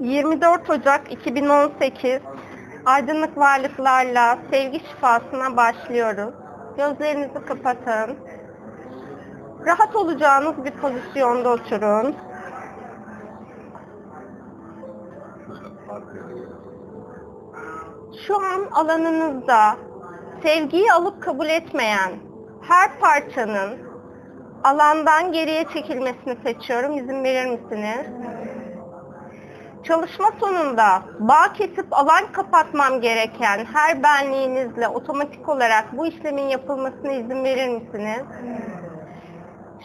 24 Ocak 2018 Aydınlık Varlıklarla Sevgi Şifasına başlıyoruz. Gözlerinizi kapatın. Rahat olacağınız bir pozisyonda oturun. Şu an alanınızda sevgiyi alıp kabul etmeyen her parçanın alandan geriye çekilmesini seçiyorum. İzin verir misiniz? Çalışma sonunda bağ kesip alan kapatmam gereken her benliğinizle otomatik olarak bu işlemin yapılmasına izin verir misiniz?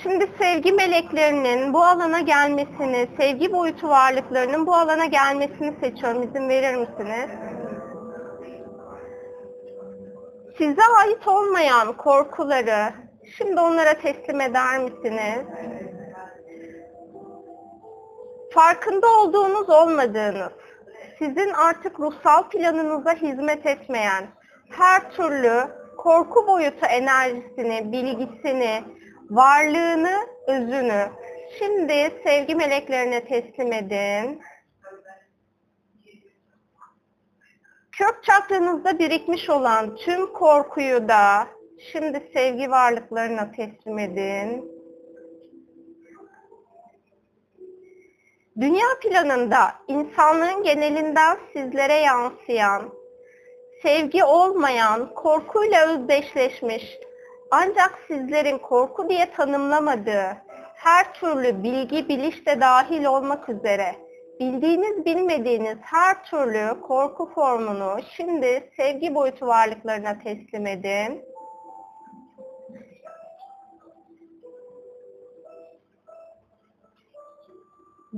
Şimdi sevgi meleklerinin bu alana gelmesini, sevgi boyutu varlıklarının bu alana gelmesini seçiyorum. İzin verir misiniz? Size ait olmayan korkuları şimdi onlara teslim eder misiniz? Farkında olduğunuz olmadığınız, sizin artık ruhsal planınıza hizmet etmeyen her türlü korku boyutu enerjisini, bilgisini, varlığını, özünü şimdi sevgi meleklerine teslim edin. Kök çakranızda birikmiş olan tüm korkuyu da şimdi sevgi varlıklarına teslim edin. Dünya planında insanlığın genelinden sizlere yansıyan, sevgi olmayan, korkuyla özdeşleşmiş, ancak sizlerin korku diye tanımlamadığı her türlü bilgi, biliş de dahil olmak üzere bildiğiniz, bilmediğiniz her türlü korku formunu şimdi sevgi boyutu varlıklarına teslim edin.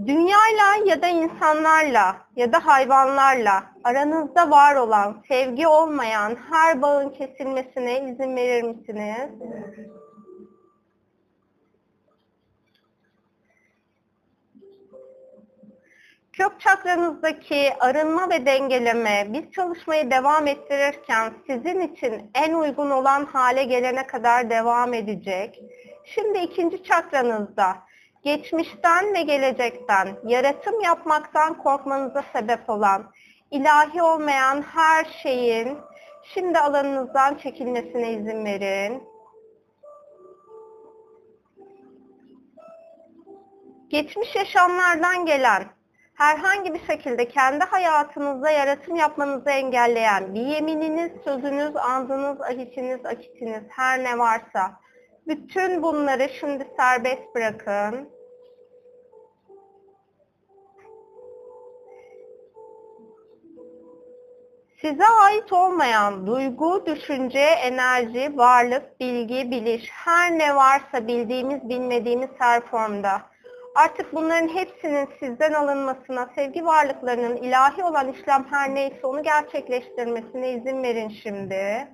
Dünyayla ya da insanlarla ya da hayvanlarla aranızda var olan, sevgi olmayan her bağın kesilmesine izin verir misiniz? Kök çakranızdaki arınma ve dengeleme biz çalışmayı devam ettirirken sizin için en uygun olan hale gelene kadar devam edecek. Şimdi ikinci çakranızda geçmişten ve gelecekten, yaratım yapmaktan korkmanıza sebep olan, ilahi olmayan her şeyin şimdi alanınızdan çekilmesine izin verin. Geçmiş yaşamlardan gelen, herhangi bir şekilde kendi hayatınızda yaratım yapmanızı engelleyen bir yemininiz, sözünüz, andınız, ahitiniz, akitiniz her ne varsa bütün bunları şimdi serbest bırakın. Size ait olmayan duygu, düşünce, enerji, varlık, bilgi, biliş, her ne varsa bildiğimiz, bilmediğimiz her formda. Artık bunların hepsinin sizden alınmasına, sevgi varlıklarının ilahi olan işlem her neyse onu gerçekleştirmesine izin verin şimdi.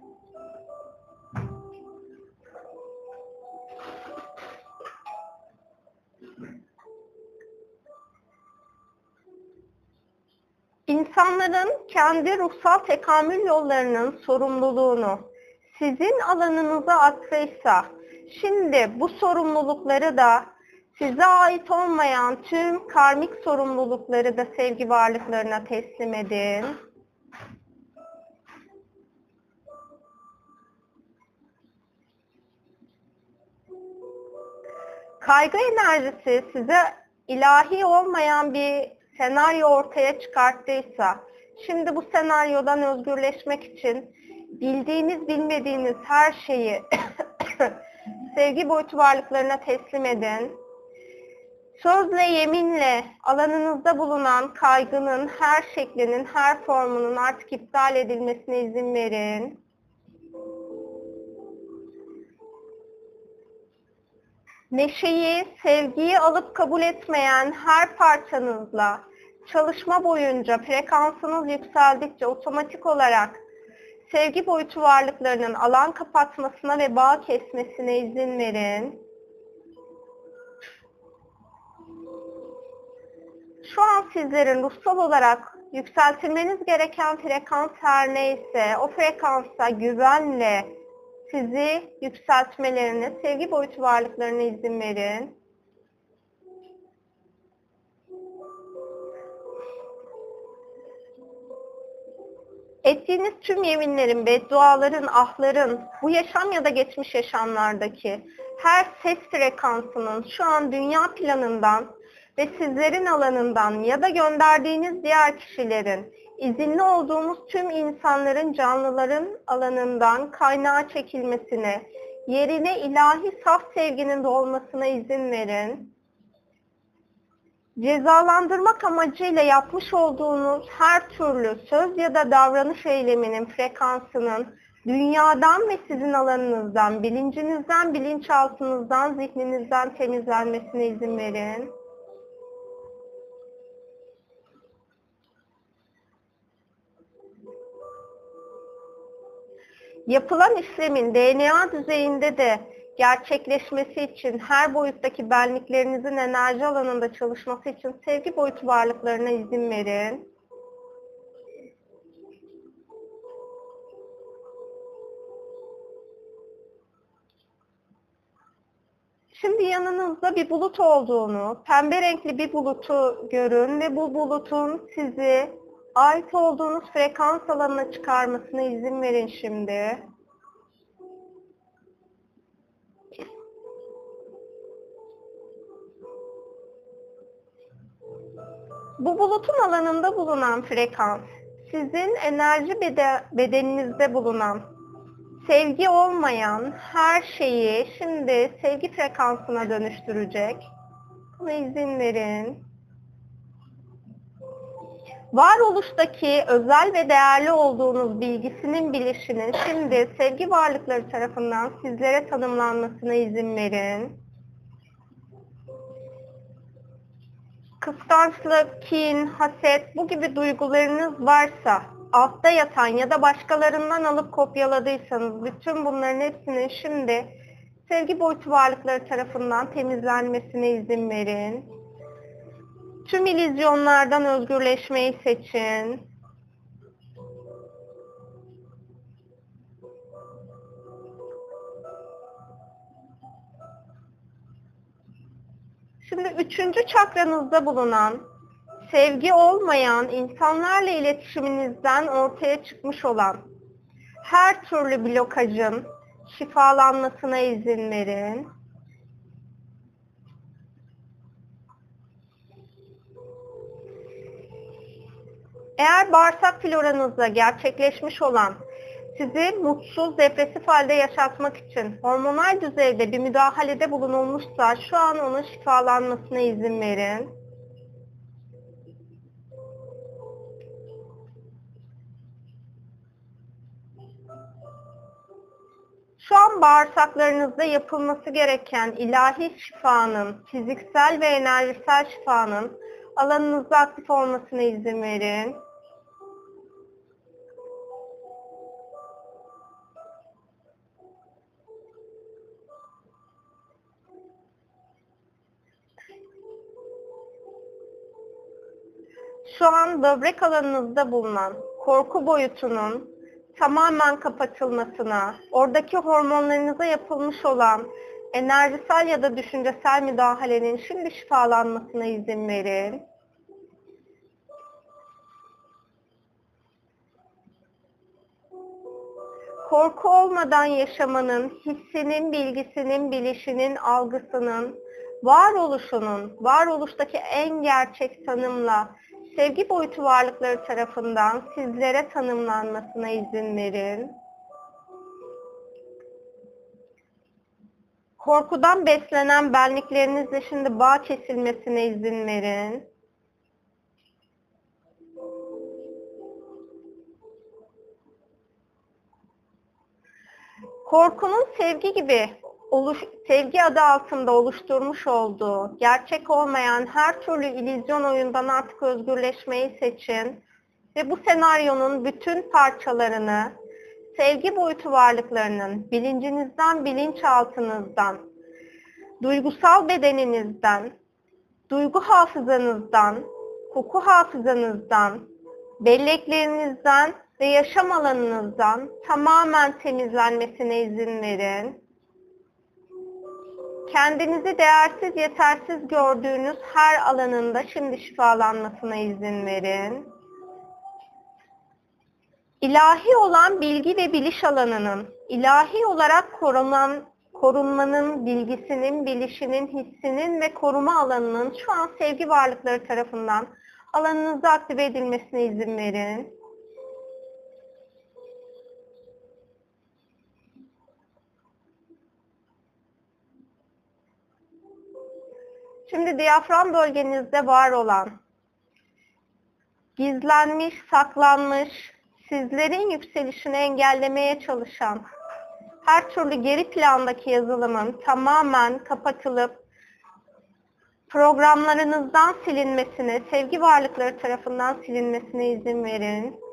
İnsanların kendi ruhsal tekamül yollarının sorumluluğunu sizin alanınıza atfıysa, şimdi bu sorumlulukları da size ait olmayan tüm karmik sorumlulukları da sevgi varlıklarına teslim edin. Kaygı enerjisi size ilahi olmayan bir senaryo ortaya çıkarttıysa, şimdi bu senaryodan özgürleşmek için bildiğiniz bilmediğiniz her şeyi sevgi boyutu varlıklarına teslim edin. Sözle, yeminle alanınızda bulunan kaygının her şeklinin, her formunun artık iptal edilmesine izin verin. Neşeyi, sevgiyi alıp kabul etmeyen her parçanızla çalışma boyunca frekansınız yükseldikçe otomatik olarak sevgi boyutu varlıklarının alan kapatmasına ve bağ kesmesine izin verin. Şu an sizlerin ruhsal olarak yükseltilmeniz gereken frekans her neyse o frekansa güvenle sizi yükseltmelerine, sevgi boyutu varlıklarına izin verin. Ettiğiniz tüm yeminlerin, bedduaların, ahların, bu yaşam ya da geçmiş yaşamlardaki her ses frekansının şu an dünya planından ve sizlerin alanından ya da gönderdiğiniz diğer kişilerin izinli olduğumuz tüm insanların, canlıların alanından kaynağa çekilmesine, yerine ilahi saf sevginin doğmasına izin verin. Cezalandırmak amacıyla yapmış olduğunuz her türlü söz ya da davranış eyleminin frekansının dünyadan ve sizin alanınızdan, bilincinizden, bilinçaltınızdan, zihninizden temizlenmesine izin verin. Yapılan işlemin DNA düzeyinde de gerçekleşmesi için her boyuttaki benliklerinizin enerji alanında çalışması için sevgi boyutu varlıklarına izin verin. Şimdi yanınızda bir bulut olduğunu, pembe renkli bir bulutu görün ve bu bulutun sizi ait olduğunuz frekans alanına çıkarmasına izin verin şimdi. Bu bulutun alanında bulunan frekans, sizin enerji bedeninizde bulunan, sevgi olmayan her şeyi şimdi sevgi frekansına dönüştürecek. Buna izin verin. Varoluştaki özel ve değerli olduğunuz bilgisinin bilişinin şimdi sevgi varlıkları tarafından sizlere tanımlanmasına izin verin. kıskançlık, kin, haset bu gibi duygularınız varsa altta yatan ya da başkalarından alıp kopyaladıysanız bütün bunların hepsinin şimdi sevgi boyutu varlıkları tarafından temizlenmesine izin verin. Tüm ilizyonlardan özgürleşmeyi seçin. Şimdi üçüncü çakranızda bulunan, sevgi olmayan insanlarla iletişiminizden ortaya çıkmış olan her türlü blokajın şifalanmasına izin verin. Eğer bağırsak floranızda gerçekleşmiş olan sizi mutsuz, depresif halde yaşatmak için hormonal düzeyde bir müdahalede bulunulmuşsa şu an onun şifalanmasına izin verin. Şu an bağırsaklarınızda yapılması gereken ilahi şifanın, fiziksel ve enerjisel şifanın alanınızda aktif olmasına izin verin. Şu an böbrek alanınızda bulunan korku boyutunun tamamen kapatılmasına, oradaki hormonlarınıza yapılmış olan enerjisel ya da düşüncesel müdahalenin şimdi şifalanmasına izin verin. Korku olmadan yaşamanın, hissinin, bilgisinin, bilişinin, algısının, varoluşunun, varoluştaki en gerçek tanımla sevgi boyutu varlıkları tarafından sizlere tanımlanmasına izin verin. Korkudan beslenen benliklerinizle şimdi bağ kesilmesine izin verin. Korkunun sevgi gibi oluş, sevgi adı altında oluşturmuş olduğu gerçek olmayan her türlü illüzyon oyundan artık özgürleşmeyi seçin ve bu senaryonun bütün parçalarını sevgi boyutu varlıklarının bilincinizden, bilinçaltınızdan, duygusal bedeninizden, duygu hafızanızdan, koku hafızanızdan, belleklerinizden ve yaşam alanınızdan tamamen temizlenmesine izin verin kendinizi değersiz, yetersiz gördüğünüz her alanında şimdi şifalanmasına izin verin. ilahi olan bilgi ve biliş alanının, ilahi olarak korunan, korunmanın, bilgisinin, bilişinin, hissinin ve koruma alanının şu an sevgi varlıkları tarafından alanınızda aktive edilmesine izin verin. Şimdi diyafram bölgenizde var olan, gizlenmiş, saklanmış, sizlerin yükselişini engellemeye çalışan, her türlü geri plandaki yazılımın tamamen kapatılıp programlarınızdan silinmesine, sevgi varlıkları tarafından silinmesine izin verin.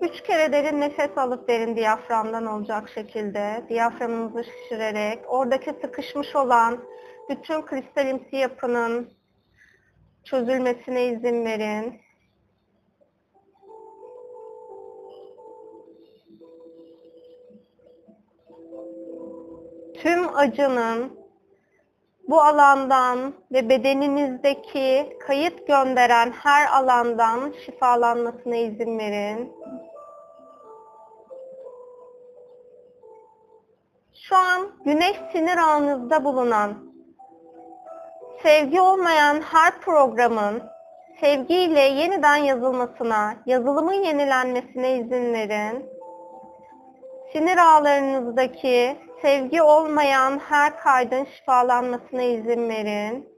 Üç kere derin nefes alıp verin diyaframdan olacak şekilde. Diyaframınızı şişirerek oradaki sıkışmış olan bütün kristalimsi yapının çözülmesine izin verin. Tüm acının bu alandan ve bedeninizdeki kayıt gönderen her alandan şifalanmasına izin verin. Güneş sinir ağınızda bulunan sevgi olmayan her programın sevgiyle yeniden yazılmasına, yazılımın yenilenmesine izin verin. Sinir ağlarınızdaki sevgi olmayan her kaydın şifalanmasına izin verin.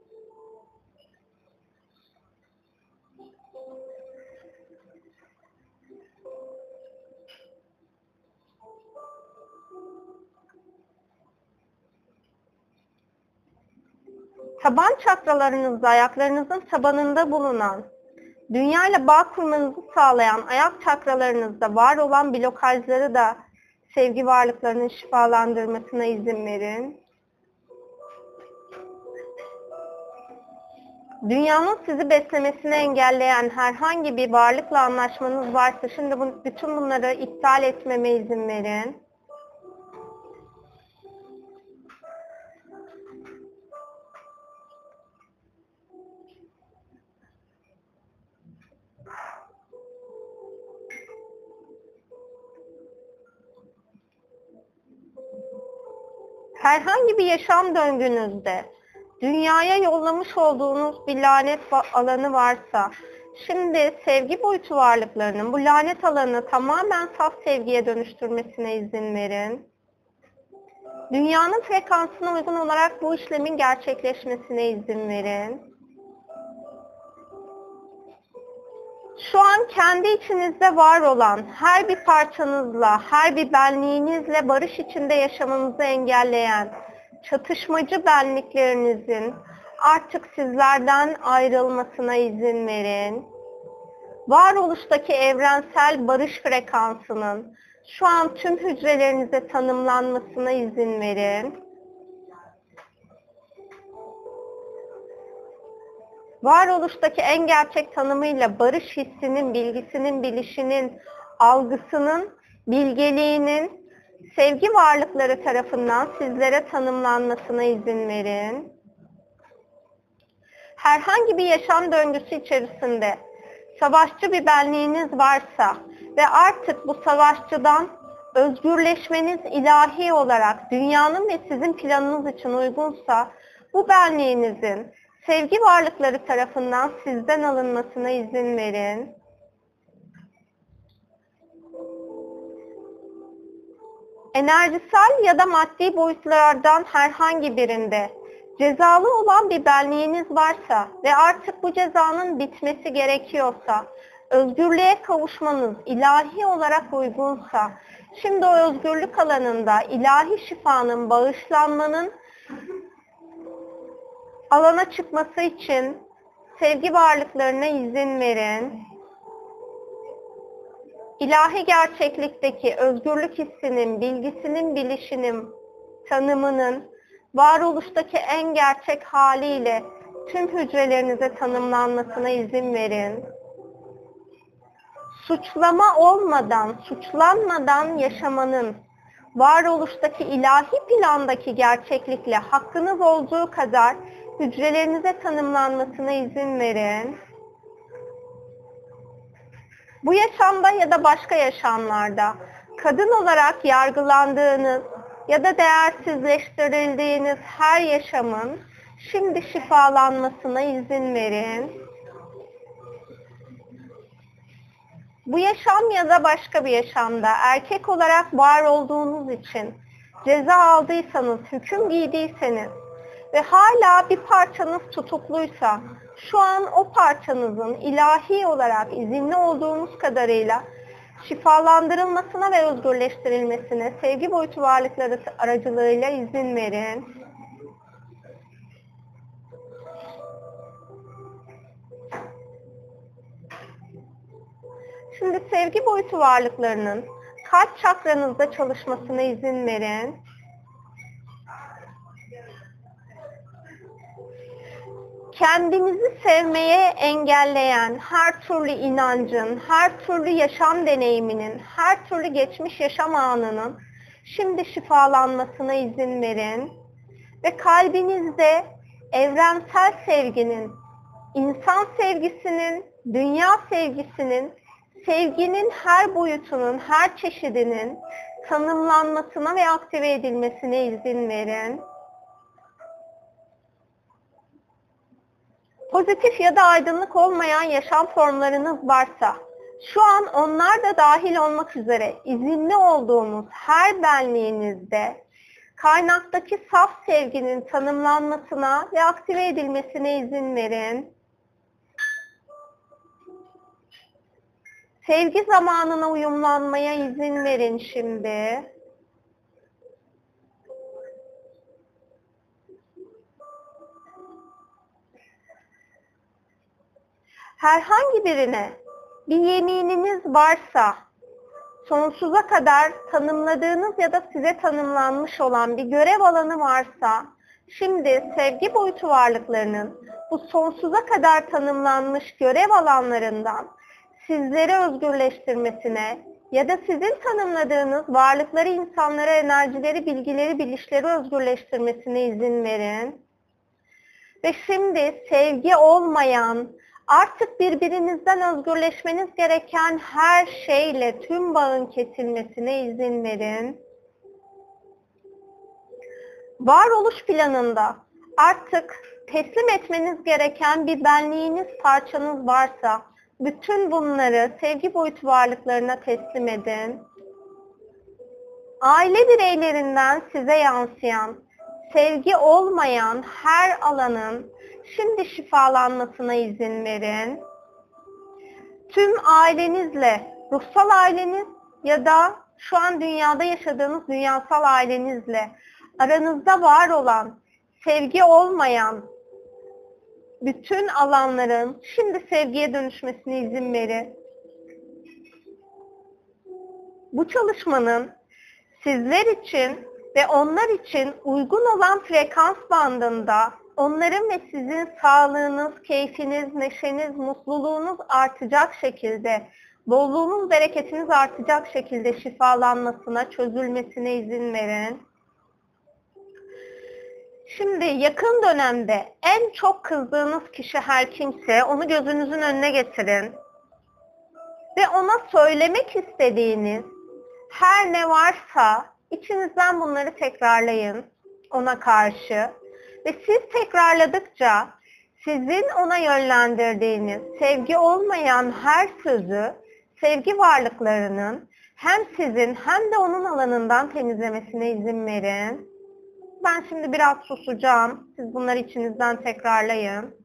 Taban çakralarınızda, ayaklarınızın tabanında bulunan, dünya ile bağ kurmanızı sağlayan ayak çakralarınızda var olan blokajları da sevgi varlıklarının şifalandırmasına izin verin. Dünyanın sizi beslemesini engelleyen herhangi bir varlıkla anlaşmanız varsa şimdi bütün bunları iptal etmeme izin verin. Herhangi bir yaşam döngünüzde dünyaya yollamış olduğunuz bir lanet alanı varsa şimdi sevgi boyutu varlıklarının bu lanet alanı tamamen saf sevgiye dönüştürmesine izin verin. Dünyanın frekansına uygun olarak bu işlemin gerçekleşmesine izin verin. Şu an kendi içinizde var olan her bir parçanızla, her bir benliğinizle barış içinde yaşamanızı engelleyen çatışmacı benliklerinizin artık sizlerden ayrılmasına izin verin. Varoluştaki evrensel barış frekansının şu an tüm hücrelerinize tanımlanmasına izin verin. Varoluştaki en gerçek tanımıyla barış hissinin, bilgisinin, bilişinin, algısının, bilgeliğinin sevgi varlıkları tarafından sizlere tanımlanmasına izin verin. Herhangi bir yaşam döngüsü içerisinde savaşçı bir benliğiniz varsa ve artık bu savaşçıdan özgürleşmeniz ilahi olarak dünyanın ve sizin planınız için uygunsa bu benliğinizin sevgi varlıkları tarafından sizden alınmasına izin verin. Enerjisel ya da maddi boyutlardan herhangi birinde cezalı olan bir benliğiniz varsa ve artık bu cezanın bitmesi gerekiyorsa, özgürlüğe kavuşmanız ilahi olarak uygunsa, şimdi o özgürlük alanında ilahi şifanın, bağışlanmanın alana çıkması için sevgi varlıklarına izin verin. İlahi gerçeklikteki özgürlük hissinin, bilgisinin, bilişinin, tanımının varoluştaki en gerçek haliyle tüm hücrelerinize tanımlanmasına izin verin. Suçlama olmadan, suçlanmadan yaşamanın varoluştaki ilahi plandaki gerçeklikle hakkınız olduğu kadar hücrelerinize tanımlanmasına izin verin. Bu yaşamda ya da başka yaşamlarda kadın olarak yargılandığınız ya da değersizleştirildiğiniz her yaşamın şimdi şifalanmasına izin verin. Bu yaşam ya da başka bir yaşamda erkek olarak var olduğunuz için ceza aldıysanız, hüküm giydiyseniz ve hala bir parçanız tutukluysa şu an o parçanızın ilahi olarak izinli olduğunuz kadarıyla şifalandırılmasına ve özgürleştirilmesine sevgi boyutu varlıkları aracılığıyla izin verin. Şimdi sevgi boyutu varlıklarının kalp çakranızda çalışmasına izin verin. Kendinizi sevmeye engelleyen her türlü inancın, her türlü yaşam deneyiminin, her türlü geçmiş yaşam anının şimdi şifalanmasına izin verin. Ve kalbinizde evrensel sevginin, insan sevgisinin, dünya sevgisinin sevginin her boyutunun, her çeşidinin tanımlanmasına ve aktive edilmesine izin verin. Pozitif ya da aydınlık olmayan yaşam formlarınız varsa, şu an onlar da dahil olmak üzere izinli olduğunuz her benliğinizde kaynaktaki saf sevginin tanımlanmasına ve aktive edilmesine izin verin. Sevgi zamanına uyumlanmaya izin verin şimdi. Herhangi birine bir yemininiz varsa, sonsuza kadar tanımladığınız ya da size tanımlanmış olan bir görev alanı varsa, şimdi sevgi boyutu varlıklarının bu sonsuza kadar tanımlanmış görev alanlarından sizleri özgürleştirmesine ya da sizin tanımladığınız varlıkları, insanları, enerjileri, bilgileri, bilişleri özgürleştirmesine izin verin. Ve şimdi sevgi olmayan, artık birbirinizden özgürleşmeniz gereken her şeyle tüm bağın kesilmesine izin verin. Varoluş planında artık teslim etmeniz gereken bir benliğiniz, parçanız varsa bütün bunları sevgi boyutu varlıklarına teslim edin. Aile bireylerinden size yansıyan, sevgi olmayan her alanın şimdi şifalanmasına izin verin. Tüm ailenizle, ruhsal aileniz ya da şu an dünyada yaşadığınız dünyasal ailenizle aranızda var olan, sevgi olmayan bütün alanların şimdi sevgiye dönüşmesine izin verin. Bu çalışmanın sizler için ve onlar için uygun olan frekans bandında onların ve sizin sağlığınız, keyfiniz, neşeniz, mutluluğunuz artacak şekilde, bolluğunuz, bereketiniz artacak şekilde şifalanmasına, çözülmesine izin verin. Şimdi yakın dönemde en çok kızdığınız kişi her kimse onu gözünüzün önüne getirin. Ve ona söylemek istediğiniz her ne varsa içinizden bunları tekrarlayın ona karşı. Ve siz tekrarladıkça sizin ona yönlendirdiğiniz sevgi olmayan her sözü sevgi varlıklarının hem sizin hem de onun alanından temizlemesine izin verin. Ben şimdi biraz susacağım. Siz bunları içinizden tekrarlayın.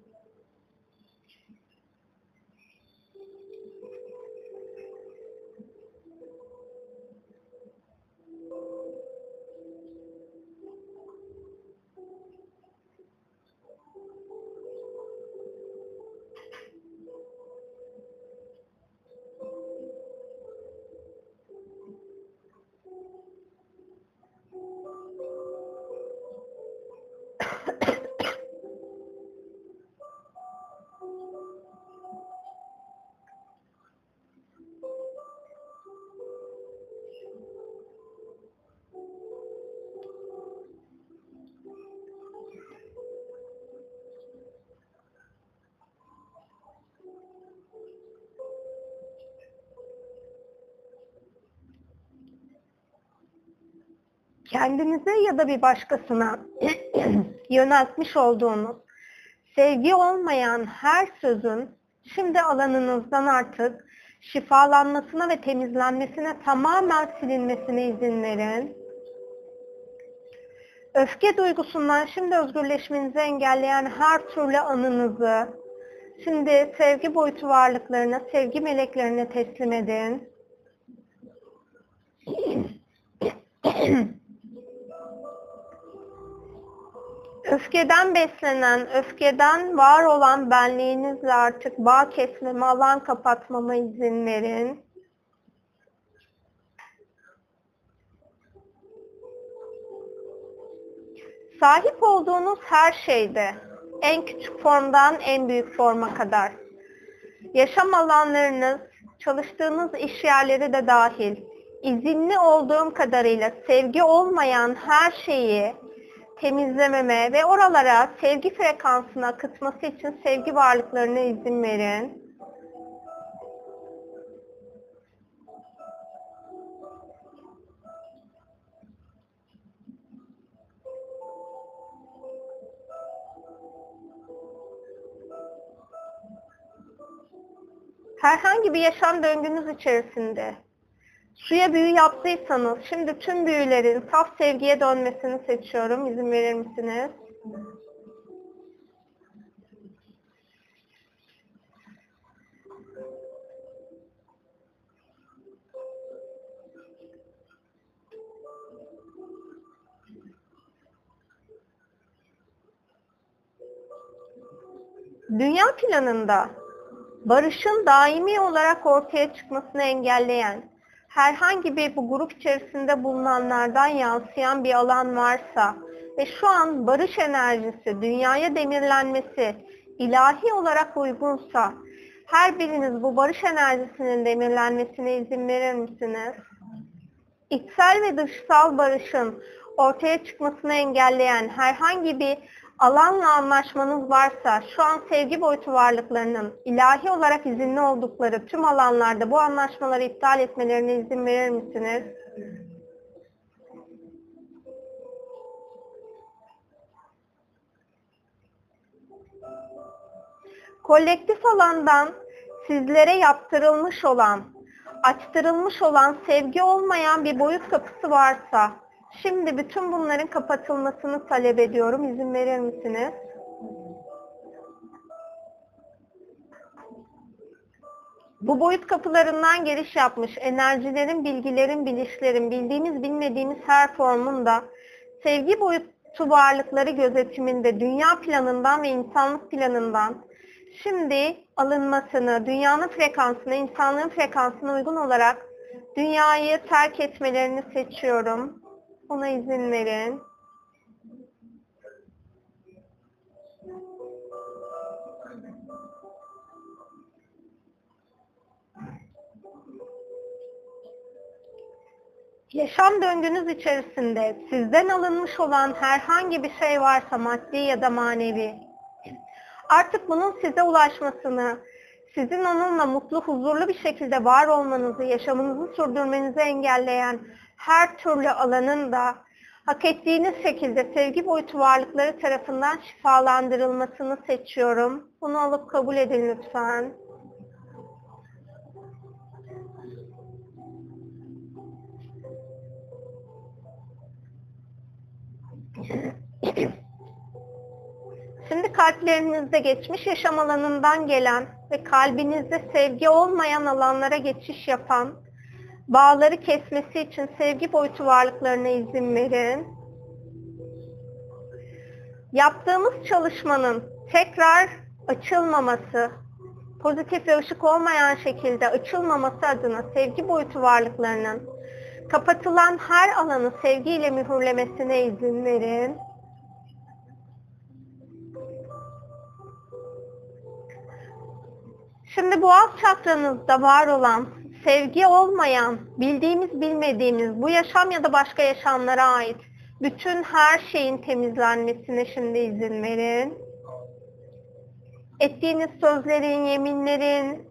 Kendinize ya da bir başkasına yöneltmiş olduğunuz sevgi olmayan her sözün şimdi alanınızdan artık şifalanmasına ve temizlenmesine tamamen silinmesine izin verin. Öfke duygusundan şimdi özgürleşmenizi engelleyen her türlü anınızı şimdi sevgi boyutu varlıklarına, sevgi meleklerine teslim edin. Öfkeden beslenen, öfkeden var olan benliğinizle artık bağ kesmeme, alan kapatmama izin verin. Sahip olduğunuz her şeyde, en küçük formdan en büyük forma kadar, yaşam alanlarınız, çalıştığınız iş yerleri de dahil, izinli olduğum kadarıyla sevgi olmayan her şeyi temizlememe ve oralara sevgi frekansını akıtması için sevgi varlıklarına izin verin. Herhangi bir yaşam döngünüz içerisinde suya büyü yaptıysanız şimdi tüm büyülerin saf sevgiye dönmesini seçiyorum. İzin verir misiniz? Dünya planında barışın daimi olarak ortaya çıkmasını engelleyen herhangi bir bu grup içerisinde bulunanlardan yansıyan bir alan varsa ve şu an barış enerjisi, dünyaya demirlenmesi ilahi olarak uygunsa her biriniz bu barış enerjisinin demirlenmesine izin verir misiniz? İçsel ve dışsal barışın ortaya çıkmasını engelleyen herhangi bir alanla anlaşmanız varsa şu an sevgi boyutu varlıklarının ilahi olarak izinli oldukları tüm alanlarda bu anlaşmaları iptal etmelerine izin verir misiniz? Kolektif alandan sizlere yaptırılmış olan, açtırılmış olan sevgi olmayan bir boyut kapısı varsa Şimdi bütün bunların kapatılmasını talep ediyorum. İzin verir misiniz? Bu boyut kapılarından giriş yapmış enerjilerin, bilgilerin, bilişlerin, bildiğimiz bilmediğimiz her formunda sevgi boyutu varlıkları gözetiminde dünya planından ve insanlık planından şimdi alınmasını, dünyanın frekansına, insanlığın frekansına uygun olarak dünyayı terk etmelerini seçiyorum. Ona izin verin. Yaşam döngünüz içerisinde sizden alınmış olan herhangi bir şey varsa maddi ya da manevi, artık bunun size ulaşmasını, sizin onunla mutlu, huzurlu bir şekilde var olmanızı, yaşamınızı sürdürmenizi engelleyen her türlü alanın da hak ettiğiniz şekilde sevgi boyutu varlıkları tarafından şifalandırılmasını seçiyorum. Bunu alıp kabul edin lütfen. Şimdi kalplerinizde geçmiş yaşam alanından gelen ve kalbinizde sevgi olmayan alanlara geçiş yapan bağları kesmesi için sevgi boyutu varlıklarına izin verin. Yaptığımız çalışmanın tekrar açılmaması, pozitif ve ışık olmayan şekilde açılmaması adına sevgi boyutu varlıklarının kapatılan her alanı sevgiyle mühürlemesine izin verin. Şimdi boğaz çakranızda var olan sevgi olmayan, bildiğimiz bilmediğimiz bu yaşam ya da başka yaşamlara ait bütün her şeyin temizlenmesine şimdi izin verin. Ettiğiniz sözlerin, yeminlerin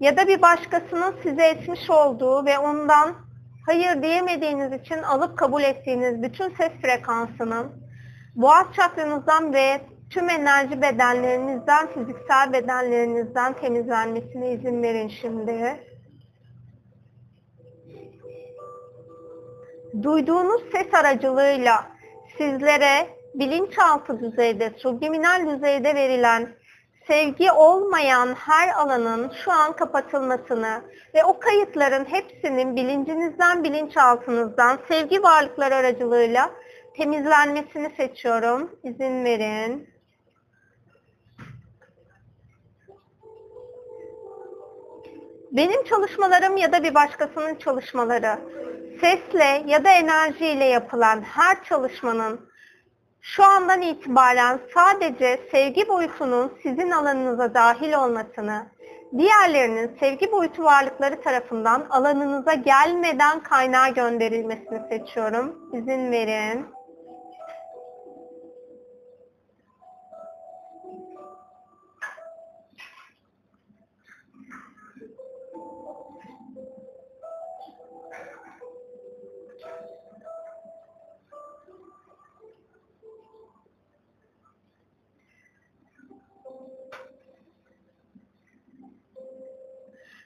ya da bir başkasının size etmiş olduğu ve ondan hayır diyemediğiniz için alıp kabul ettiğiniz bütün ses frekansının boğaz çakranızdan ve tüm enerji bedenlerinizden, fiziksel bedenlerinizden temizlenmesine izin verin şimdi. Duyduğunuz ses aracılığıyla sizlere bilinçaltı düzeyde, subliminal düzeyde verilen sevgi olmayan her alanın şu an kapatılmasını ve o kayıtların hepsinin bilincinizden, bilinçaltınızdan sevgi varlıkları aracılığıyla temizlenmesini seçiyorum. İzin verin. Benim çalışmalarım ya da bir başkasının çalışmaları, sesle ya da enerjiyle yapılan her çalışmanın şu andan itibaren sadece sevgi boyutunun sizin alanınıza dahil olmasını, diğerlerinin sevgi boyutu varlıkları tarafından alanınıza gelmeden kaynağa gönderilmesini seçiyorum. İzin verin.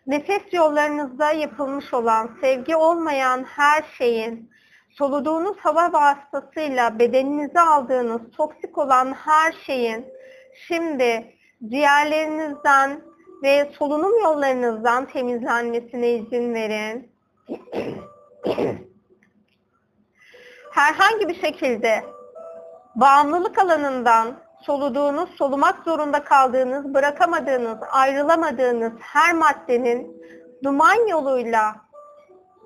Nefes yollarınızda yapılmış olan sevgi olmayan her şeyin soluduğunuz hava vasıtasıyla bedeninize aldığınız toksik olan her şeyin şimdi ciğerlerinizden ve solunum yollarınızdan temizlenmesine izin verin. Herhangi bir şekilde bağımlılık alanından soluduğunuz, solumak zorunda kaldığınız, bırakamadığınız, ayrılamadığınız her maddenin duman yoluyla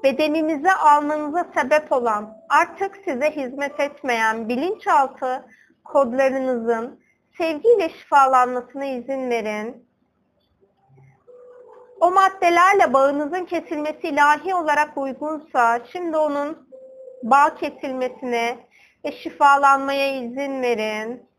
bedeninize almanıza sebep olan, artık size hizmet etmeyen bilinçaltı kodlarınızın sevgiyle şifalanmasına izin verin. O maddelerle bağınızın kesilmesi ilahi olarak uygunsa, şimdi onun bağ kesilmesine ve şifalanmaya izin verin.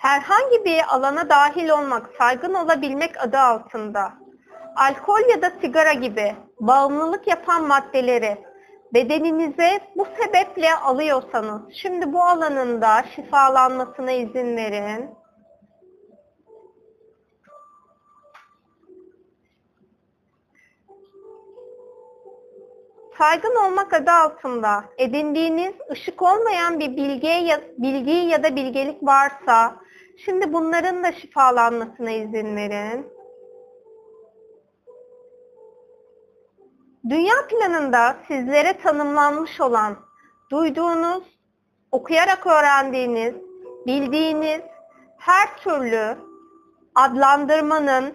Herhangi bir alana dahil olmak, saygın olabilmek adı altında alkol ya da sigara gibi bağımlılık yapan maddeleri bedeninize bu sebeple alıyorsanız şimdi bu alanında şifalanmasına izin verin. saygın olmak adı altında edindiğiniz ışık olmayan bir bilgi ya, bilgi ya da bilgelik varsa şimdi bunların da şifalanmasına izin verin. Dünya planında sizlere tanımlanmış olan, duyduğunuz, okuyarak öğrendiğiniz, bildiğiniz her türlü adlandırmanın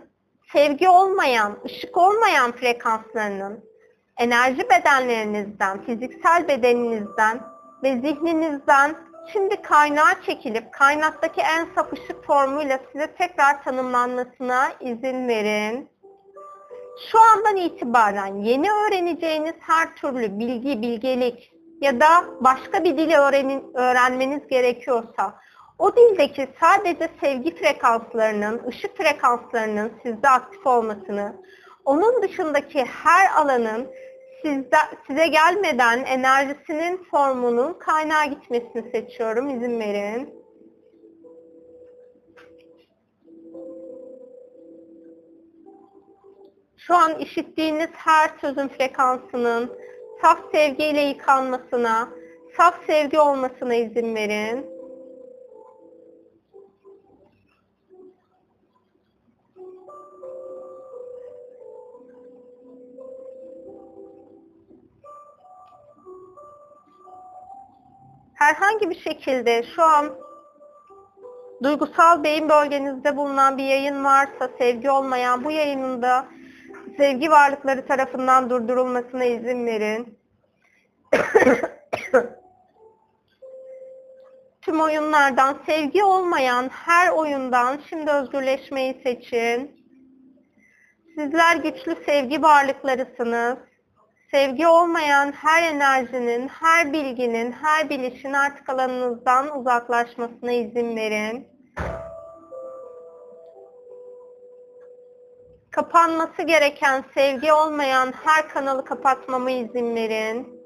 sevgi olmayan, ışık olmayan frekanslarının enerji bedenlerinizden, fiziksel bedeninizden ve zihninizden şimdi kaynağa çekilip kaynaktaki en saf ışık formuyla size tekrar tanımlanmasına izin verin. Şu andan itibaren yeni öğreneceğiniz her türlü bilgi, bilgelik ya da başka bir dili öğrenin, öğrenmeniz gerekiyorsa o dildeki sadece sevgi frekanslarının, ışık frekanslarının sizde aktif olmasını, onun dışındaki her alanın sizde, size gelmeden enerjisinin formunun kaynağa gitmesini seçiyorum. İzin verin. Şu an işittiğiniz her sözün frekansının saf sevgiyle yıkanmasına, saf sevgi olmasına izin verin. Herhangi bir şekilde şu an duygusal beyin bölgenizde bulunan bir yayın varsa sevgi olmayan bu yayınında sevgi varlıkları tarafından durdurulmasına izin verin. Tüm oyunlardan sevgi olmayan her oyundan şimdi özgürleşmeyi seçin. Sizler güçlü sevgi varlıklarısınız. Sevgi olmayan her enerjinin, her bilginin, her bilişin artık alanınızdan uzaklaşmasına izin verin. Kapanması gereken sevgi olmayan her kanalı kapatmama izin verin.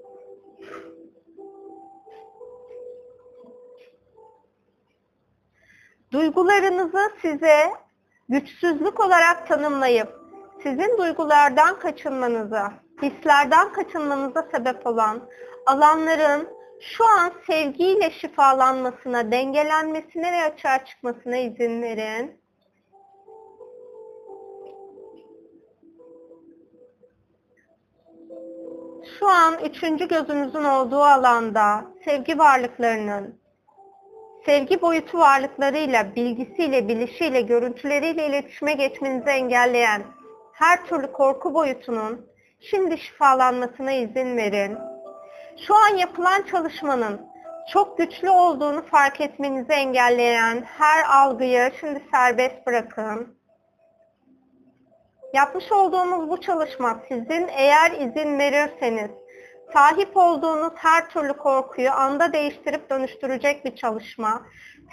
Duygularınızı size güçsüzlük olarak tanımlayıp sizin duygulardan kaçınmanıza, hislerden kaçınmanıza sebep olan alanların şu an sevgiyle şifalanmasına, dengelenmesine ve açığa çıkmasına izin verin. Şu an üçüncü gözünüzün olduğu alanda sevgi varlıklarının, sevgi boyutu varlıklarıyla, bilgisiyle, bilişiyle, görüntüleriyle iletişime geçmenizi engelleyen her türlü korku boyutunun şimdi şifalanmasına izin verin. Şu an yapılan çalışmanın çok güçlü olduğunu fark etmenizi engelleyen her algıyı şimdi serbest bırakın. Yapmış olduğumuz bu çalışma sizin eğer izin verirseniz sahip olduğunuz her türlü korkuyu anda değiştirip dönüştürecek bir çalışma.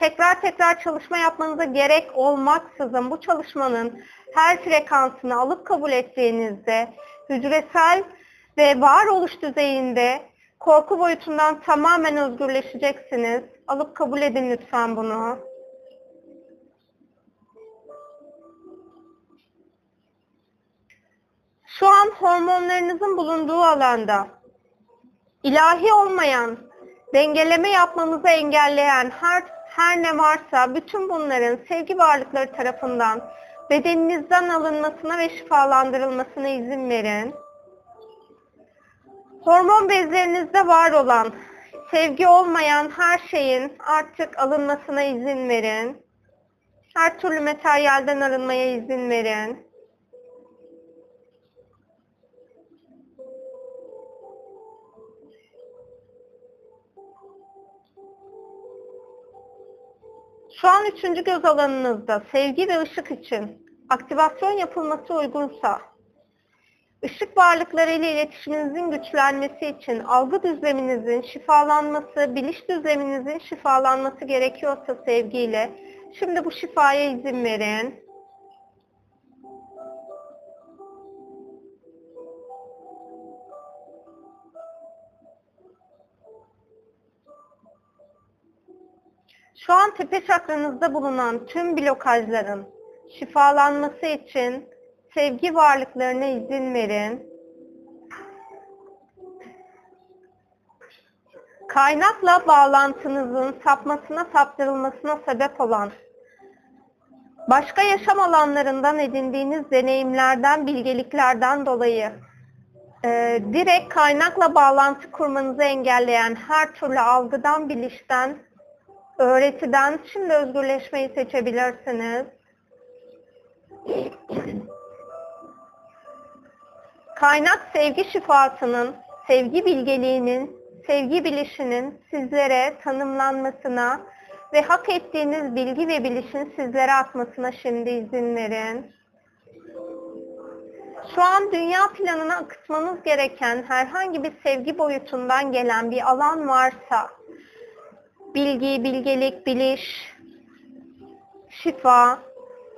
Tekrar tekrar çalışma yapmanıza gerek olmaksızın bu çalışmanın her frekansını alıp kabul ettiğinizde hücresel ve varoluş düzeyinde korku boyutundan tamamen özgürleşeceksiniz. Alıp kabul edin lütfen bunu. Şu an hormonlarınızın bulunduğu alanda ilahi olmayan, dengeleme yapmanızı engelleyen her, her ne varsa bütün bunların sevgi varlıkları tarafından bedeninizden alınmasına ve şifalandırılmasına izin verin. Hormon bezlerinizde var olan, sevgi olmayan her şeyin artık alınmasına izin verin. Her türlü materyalden arınmaya izin verin. Şu an üçüncü göz alanınızda sevgi ve ışık için aktivasyon yapılması uygunsa, ışık varlıkları ile iletişiminizin güçlenmesi için algı düzleminizin şifalanması, biliş düzleminizin şifalanması gerekiyorsa sevgiyle, şimdi bu şifaya izin verin. Şu an tepe çakranızda bulunan tüm blokajların şifalanması için sevgi varlıklarına izin verin. Kaynakla bağlantınızın sapmasına saptırılmasına sebep olan başka yaşam alanlarından edindiğiniz deneyimlerden, bilgeliklerden dolayı e, direkt kaynakla bağlantı kurmanızı engelleyen her türlü algıdan, bilişten Öğretiden şimdi özgürleşmeyi seçebilirsiniz. Kaynak sevgi şifasının, sevgi bilgeliğinin, sevgi bilişinin sizlere tanımlanmasına ve hak ettiğiniz bilgi ve bilişin sizlere atmasına şimdi izin verin. Şu an dünya planına akıtmanız gereken herhangi bir sevgi boyutundan gelen bir alan varsa, bilgi, bilgelik, biliş, şifa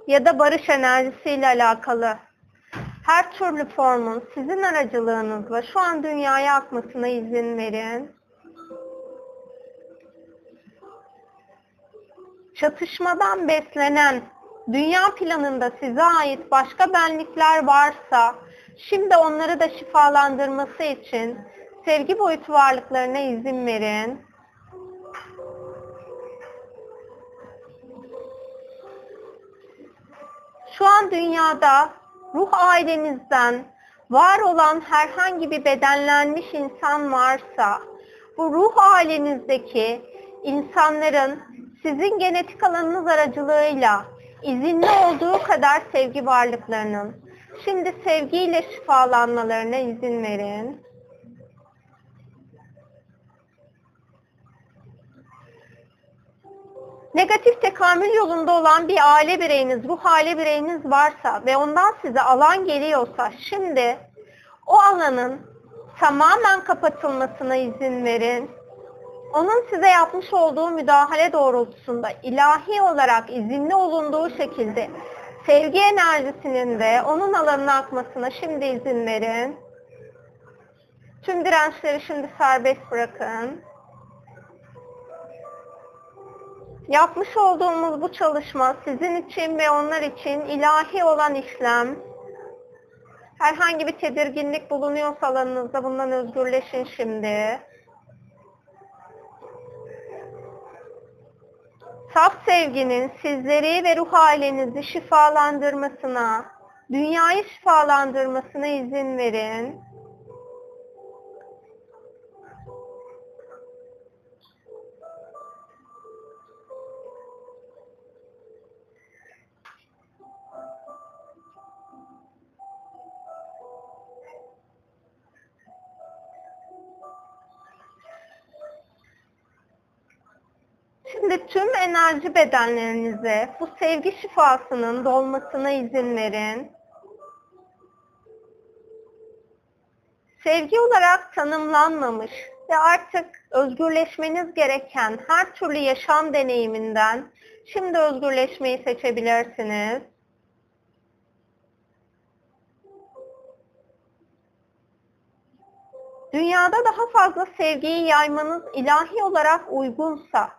ya da barış enerjisiyle alakalı her türlü formun sizin aracılığınızla şu an dünyaya akmasına izin verin. Çatışmadan beslenen dünya planında size ait başka benlikler varsa şimdi onları da şifalandırması için sevgi boyutu varlıklarına izin verin. Şu an dünyada ruh ailenizden var olan herhangi bir bedenlenmiş insan varsa bu ruh ailenizdeki insanların sizin genetik alanınız aracılığıyla izinli olduğu kadar sevgi varlıklarının şimdi sevgiyle şifalanmalarına izin verin. Negatif tekamül yolunda olan bir aile bireyiniz, ruh aile bireyiniz varsa ve ondan size alan geliyorsa şimdi o alanın tamamen kapatılmasına izin verin. Onun size yapmış olduğu müdahale doğrultusunda ilahi olarak izinli olunduğu şekilde sevgi enerjisinin de onun alanına akmasına şimdi izin verin. Tüm dirençleri şimdi serbest bırakın. Yapmış olduğumuz bu çalışma sizin için ve onlar için ilahi olan işlem. Herhangi bir tedirginlik bulunuyorsa alanınızda bundan özgürleşin şimdi. Saf sevginin sizleri ve ruh ailenizi şifalandırmasına, dünyayı şifalandırmasına izin verin. Şimdi tüm enerji bedenlerinize bu sevgi şifasının dolmasına izin verin. Sevgi olarak tanımlanmamış ve artık özgürleşmeniz gereken her türlü yaşam deneyiminden şimdi özgürleşmeyi seçebilirsiniz. Dünyada daha fazla sevgiyi yaymanız ilahi olarak uygunsa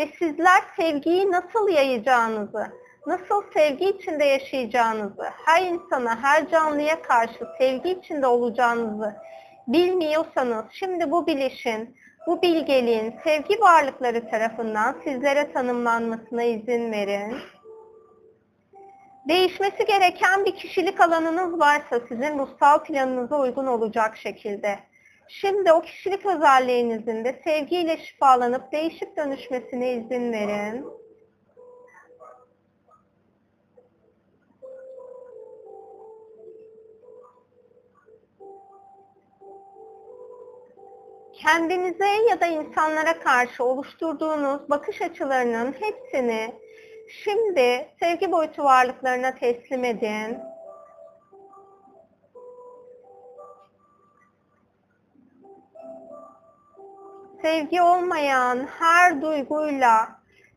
ve sizler sevgiyi nasıl yayacağınızı, nasıl sevgi içinde yaşayacağınızı, her insana, her canlıya karşı sevgi içinde olacağınızı bilmiyorsanız şimdi bu bilişin, bu bilgeliğin sevgi varlıkları tarafından sizlere tanımlanmasına izin verin. Değişmesi gereken bir kişilik alanınız varsa sizin ruhsal planınıza uygun olacak şekilde. Şimdi o kişilik özelliğinizin de sevgiyle şifalanıp değişip dönüşmesine izin verin. Kendinize ya da insanlara karşı oluşturduğunuz bakış açılarının hepsini şimdi sevgi boyutu varlıklarına teslim edin. Sevgi olmayan her duyguyla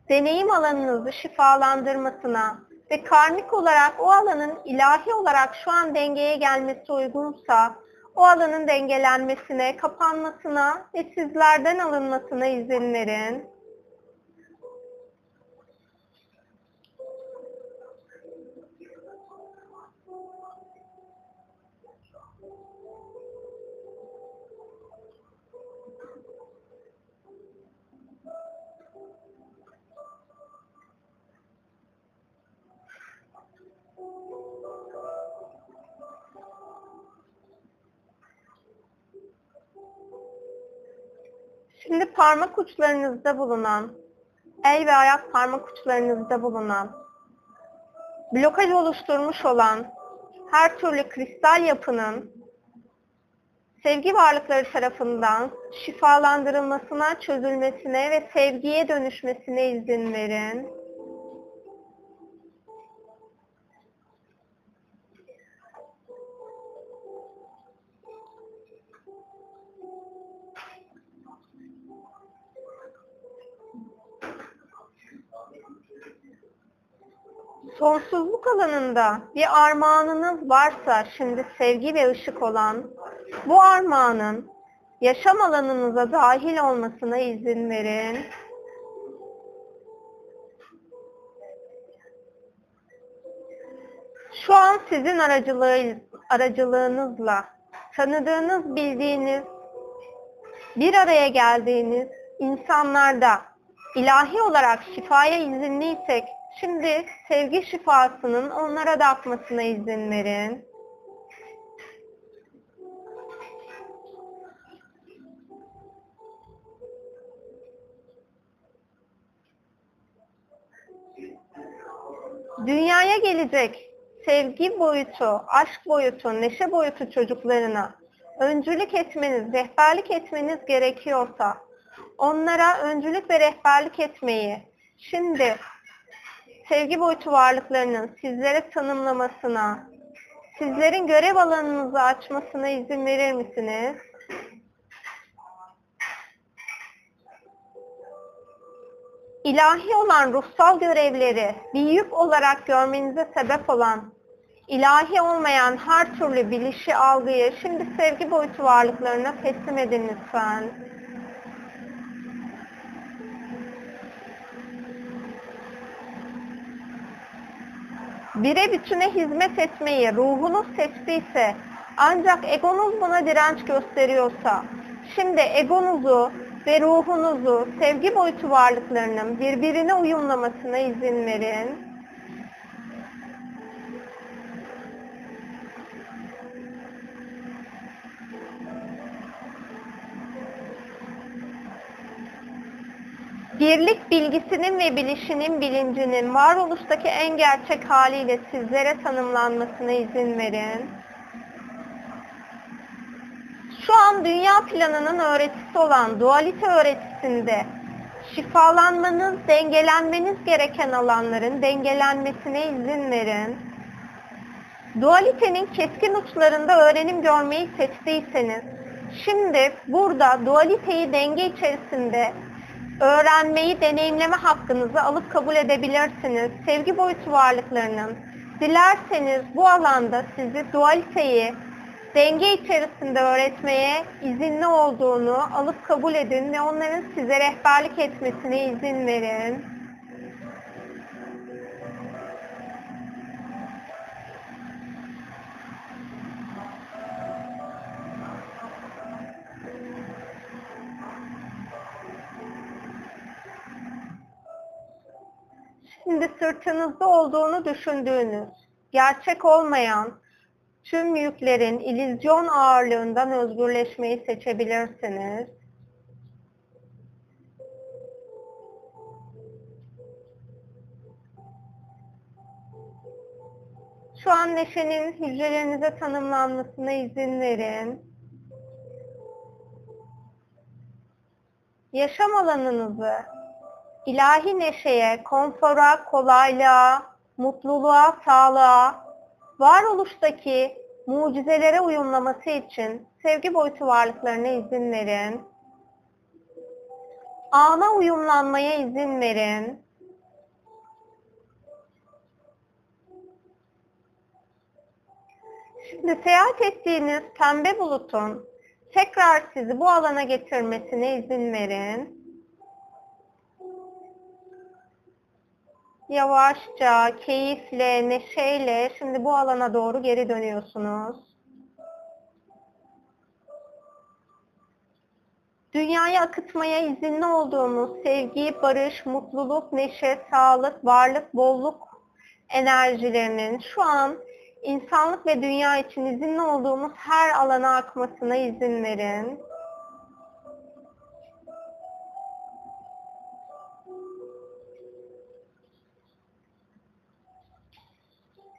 deneyim alanınızı şifalandırmasına ve karmik olarak o alanın ilahi olarak şu an dengeye gelmesi uygunsa o alanın dengelenmesine, kapanmasına ve sizlerden alınmasına izin verin. Şimdi parmak uçlarınızda bulunan, el ve ayak parmak uçlarınızda bulunan, blokaj oluşturmuş olan her türlü kristal yapının sevgi varlıkları tarafından şifalandırılmasına, çözülmesine ve sevgiye dönüşmesine izin verin. Sonsuzluk alanında bir armağanınız varsa şimdi sevgi ve ışık olan bu armağanın yaşam alanınıza dahil olmasına izin verin. Şu an sizin aracılığı, aracılığınızla tanıdığınız, bildiğiniz, bir araya geldiğiniz insanlarda ilahi olarak şifaya izinliysek Şimdi sevgi şifasının onlara da izin verin. Dünyaya gelecek sevgi boyutu, aşk boyutu, neşe boyutu çocuklarına öncülük etmeniz, rehberlik etmeniz gerekiyorsa onlara öncülük ve rehberlik etmeyi şimdi sevgi boyutu varlıklarının sizlere tanımlamasına, sizlerin görev alanınızı açmasına izin verir misiniz? İlahi olan ruhsal görevleri bir yük olarak görmenize sebep olan, ilahi olmayan her türlü bilişi, algıyı şimdi sevgi boyutu varlıklarına teslim edin lütfen. Bire bütüne hizmet etmeyi ruhunuz seçtiyse ancak egonuz buna direnç gösteriyorsa şimdi egonuzu ve ruhunuzu sevgi boyutu varlıklarının birbirine uyumlamasına izin verin. Birlik bilgisinin ve bilişinin bilincinin varoluştaki en gerçek haliyle sizlere tanımlanmasına izin verin. Şu an dünya planının öğretisi olan dualite öğretisinde şifalanmanız, dengelenmeniz gereken alanların dengelenmesine izin verin. Dualitenin keskin uçlarında öğrenim görmeyi seçtiyseniz, şimdi burada dualiteyi denge içerisinde öğrenmeyi, deneyimleme hakkınızı alıp kabul edebilirsiniz. Sevgi boyutu varlıklarının dilerseniz bu alanda sizi dualiteyi denge içerisinde öğretmeye izinli olduğunu alıp kabul edin ve onların size rehberlik etmesine izin verin. Şimdi sırtınızda olduğunu düşündüğünüz, gerçek olmayan tüm yüklerin ilizyon ağırlığından özgürleşmeyi seçebilirsiniz. Şu an neşenin hücrelerinize tanımlanmasına izin verin. Yaşam alanınızı ilahi neşeye, konfora, kolaylığa, mutluluğa, sağlığa, varoluştaki mucizelere uyumlaması için sevgi boyutu varlıklarına izin verin. Ana uyumlanmaya izin verin. Şimdi seyahat ettiğiniz pembe bulutun tekrar sizi bu alana getirmesine izin verin. Yavaşça, keyifle, neşeyle şimdi bu alana doğru geri dönüyorsunuz. Dünyaya akıtmaya izinli olduğumuz sevgi, barış, mutluluk, neşe, sağlık, varlık, bolluk enerjilerinin şu an insanlık ve dünya için izinli olduğumuz her alana akmasına izin verin.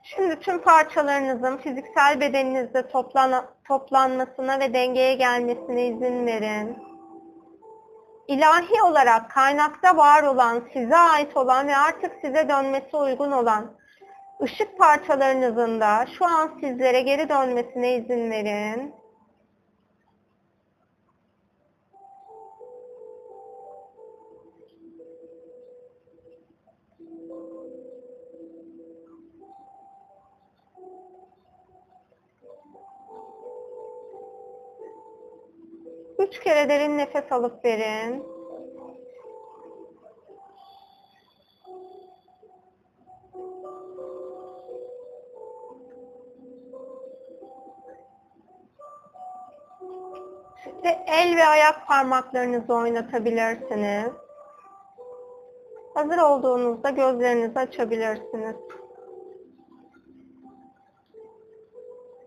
Şimdi tüm parçalarınızın fiziksel bedeninizde toplan toplanmasına ve dengeye gelmesine izin verin. İlahi olarak kaynakta var olan, size ait olan ve artık size dönmesi uygun olan ışık parçalarınızın da şu an sizlere geri dönmesine izin verin. Üç kere derin nefes alıp verin. Şimdi el ve ayak parmaklarınızı oynatabilirsiniz. Hazır olduğunuzda gözlerinizi açabilirsiniz.